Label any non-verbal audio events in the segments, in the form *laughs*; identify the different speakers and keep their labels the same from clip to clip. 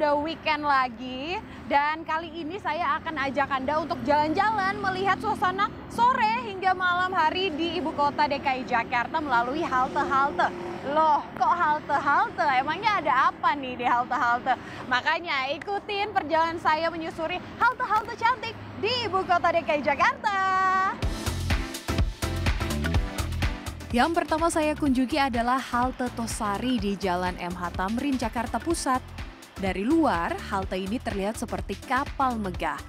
Speaker 1: udah weekend lagi dan kali ini saya akan ajak Anda untuk jalan-jalan melihat suasana sore hingga malam hari di ibu kota DKI Jakarta melalui halte-halte. Loh, kok halte-halte? Emangnya ada apa nih di halte-halte? Makanya ikutin perjalanan saya menyusuri halte-halte cantik di ibu kota DKI Jakarta. Yang pertama saya kunjungi adalah halte Tosari di Jalan MH Tamrin, Jakarta Pusat. Dari luar, halte ini terlihat seperti kapal megah.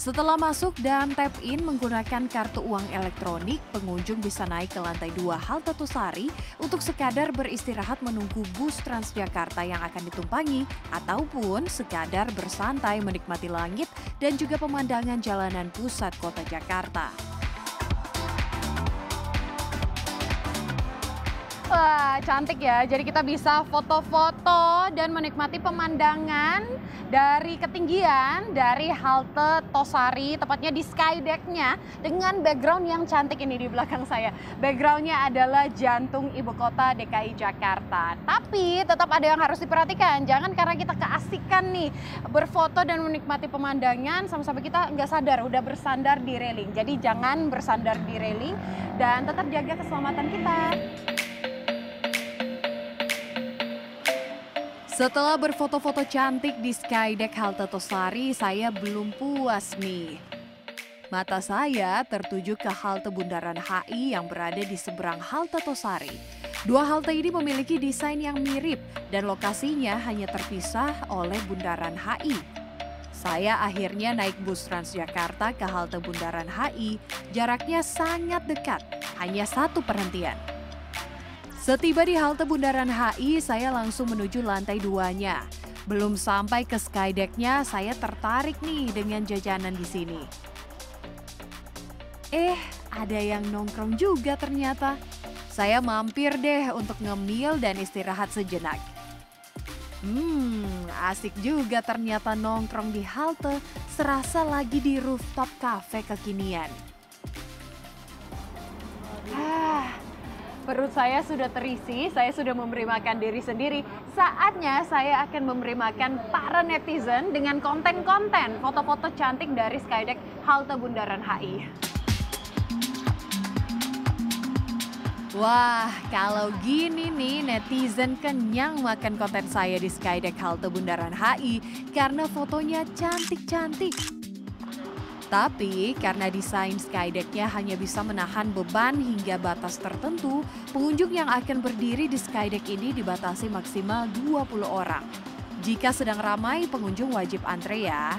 Speaker 1: Setelah masuk dan tap in menggunakan kartu uang elektronik, pengunjung bisa naik ke lantai dua halte Tosari untuk sekadar beristirahat menunggu bus Transjakarta yang akan ditumpangi ataupun sekadar bersantai menikmati langit dan juga pemandangan jalanan pusat kota Jakarta. Wah, cantik ya. Jadi kita bisa foto-foto dan menikmati pemandangan dari ketinggian dari halte Tosari, tepatnya di skydeck-nya dengan background yang cantik ini di belakang saya. Background-nya adalah jantung ibu kota DKI Jakarta. Tapi tetap ada yang harus diperhatikan. Jangan karena kita keasikan nih berfoto dan menikmati pemandangan sampai-sampai kita nggak sadar udah bersandar di railing. Jadi jangan bersandar di railing dan tetap jaga keselamatan kita. Setelah berfoto-foto cantik di Skydeck halte Tosari, saya belum puas nih. Mata saya tertuju ke halte Bundaran HI yang berada di seberang halte Tosari. Dua halte ini memiliki desain yang mirip dan lokasinya hanya terpisah oleh Bundaran HI. Saya akhirnya naik bus Transjakarta ke halte Bundaran HI, jaraknya sangat dekat, hanya satu perhentian. Setiba di halte Bundaran HI, saya langsung menuju lantai duanya. Belum sampai ke skydeck-nya, saya tertarik nih dengan jajanan di sini. Eh, ada yang nongkrong juga ternyata. Saya mampir deh untuk ngemil dan istirahat sejenak. Hmm, asik juga ternyata nongkrong di halte, serasa lagi di rooftop cafe kekinian. Ah, Perut saya sudah terisi, saya sudah memberi makan diri sendiri. Saatnya saya akan memberi makan para netizen dengan konten-konten foto-foto cantik dari Skydeck halte Bundaran HI. Wah, kalau gini nih netizen kenyang makan konten saya di Skydeck halte Bundaran HI karena fotonya cantik-cantik. Tapi karena desain skydeck-nya hanya bisa menahan beban hingga batas tertentu, pengunjung yang akan berdiri di skydeck ini dibatasi maksimal 20 orang. Jika sedang ramai, pengunjung wajib antre ya.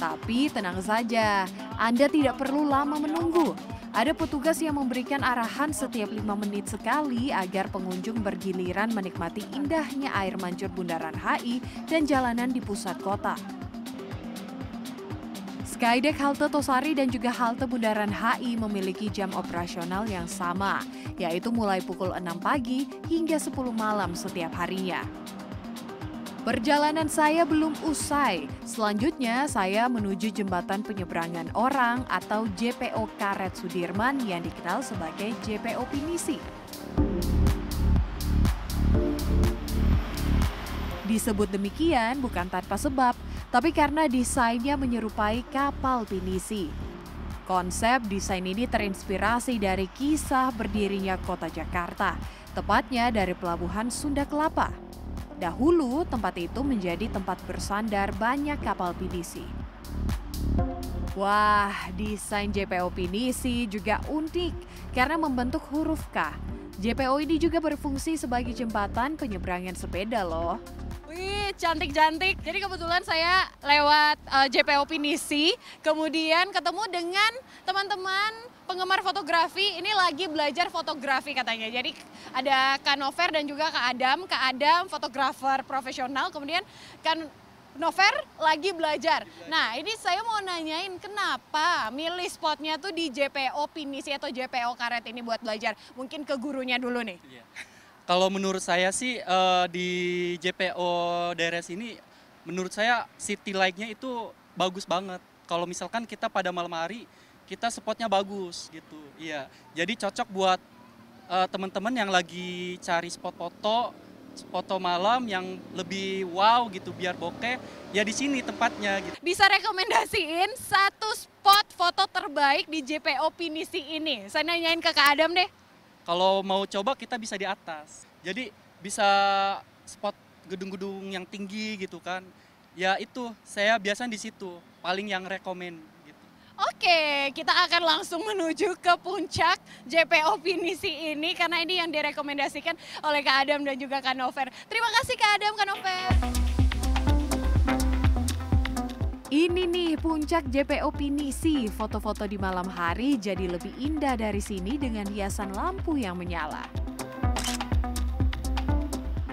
Speaker 1: Tapi tenang saja, Anda tidak perlu lama menunggu. Ada petugas yang memberikan arahan setiap lima menit sekali agar pengunjung bergiliran menikmati indahnya air mancur Bundaran HI dan jalanan di pusat kota. Skydeck halte Tosari dan juga halte Bundaran HI memiliki jam operasional yang sama, yaitu mulai pukul 6 pagi hingga 10 malam setiap harinya. Perjalanan saya belum usai. Selanjutnya saya menuju jembatan penyeberangan orang atau JPO Karet Sudirman yang dikenal sebagai JPO Pinisi. Disebut demikian bukan tanpa sebab, tapi karena desainnya menyerupai kapal pinisi. Konsep desain ini terinspirasi dari kisah berdirinya kota Jakarta, tepatnya dari pelabuhan Sunda Kelapa. Dahulu tempat itu menjadi tempat bersandar banyak kapal pinisi. Wah, desain JPO Pinisi juga unik karena membentuk huruf K. JPO ini juga berfungsi sebagai jembatan penyeberangan sepeda loh. Cantik-cantik. Jadi kebetulan saya lewat uh, JPO Pinisi, kemudian ketemu dengan teman-teman penggemar fotografi. Ini lagi belajar fotografi katanya. Jadi ada Kak Nover dan juga Kak Adam. Kak Adam fotografer profesional, kemudian kan Nover lagi belajar. Nah ini saya mau nanyain kenapa milih spotnya tuh di JPO Pinisi atau JPO Karet ini buat belajar. Mungkin ke gurunya dulu nih.
Speaker 2: Iya. Kalau menurut saya sih uh, di JPO daerah sini, menurut saya city light-nya itu bagus banget. Kalau misalkan kita pada malam hari, kita spotnya bagus gitu. Iya, jadi cocok buat uh, teman-teman yang lagi cari spot foto foto malam yang lebih wow gitu biar bokeh ya di sini tempatnya gitu.
Speaker 1: Bisa rekomendasiin satu spot foto terbaik di JPO Pinisi ini. Saya nanyain ke Kak Adam deh.
Speaker 2: Kalau mau coba kita bisa di atas. Jadi bisa spot gedung-gedung yang tinggi gitu kan. Ya itu saya biasa di situ paling yang rekomen gitu.
Speaker 1: Oke, kita akan langsung menuju ke puncak JPO Pinisi ini karena ini yang direkomendasikan oleh Kak Adam dan juga Kak Nover. Terima kasih Kak Adam, Kak Nover. Ini nih puncak JPO Pinisi. Foto-foto di malam hari jadi lebih indah dari sini dengan hiasan lampu yang menyala.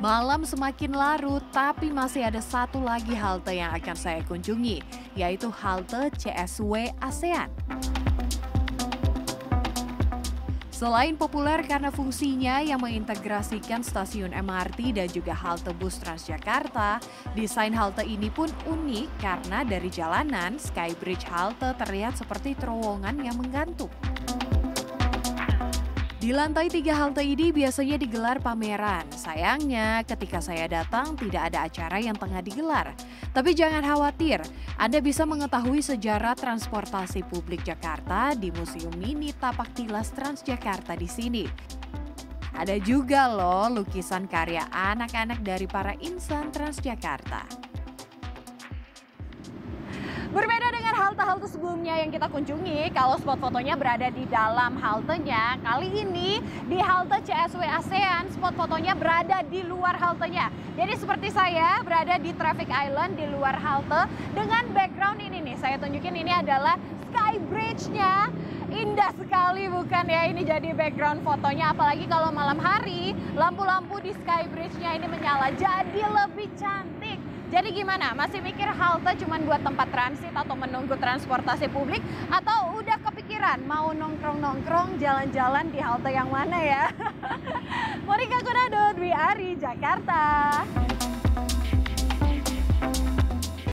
Speaker 1: Malam semakin larut, tapi masih ada satu lagi halte yang akan saya kunjungi, yaitu halte CSW ASEAN. Selain populer karena fungsinya yang mengintegrasikan stasiun MRT dan juga halte bus Transjakarta, desain halte ini pun unik karena dari jalanan Skybridge halte terlihat seperti terowongan yang menggantung. Di lantai tiga halte ini biasanya digelar pameran. Sayangnya, ketika saya datang tidak ada acara yang tengah digelar. Tapi jangan khawatir, Anda bisa mengetahui sejarah transportasi publik Jakarta di Museum Mini Tapak Tilas Transjakarta di sini. Ada juga loh lukisan karya anak-anak dari para insan Transjakarta. Halte-halte sebelumnya yang kita kunjungi, kalau spot fotonya berada di dalam haltenya, kali ini di halte CSW ASEAN, spot fotonya berada di luar haltenya. Jadi seperti saya berada di Traffic Island di luar halte dengan background ini nih, saya tunjukin ini adalah Sky Bridge-nya. Indah sekali bukan ya ini jadi background fotonya apalagi kalau malam hari lampu-lampu di Sky Bridge-nya ini menyala jadi lebih cantik. Jadi gimana? Masih mikir halte cuma buat tempat transit atau menunggu transportasi publik? Atau udah kepikiran mau nongkrong-nongkrong jalan-jalan di halte yang mana ya? *laughs* Monika Kunado, Dwi Ari, Jakarta.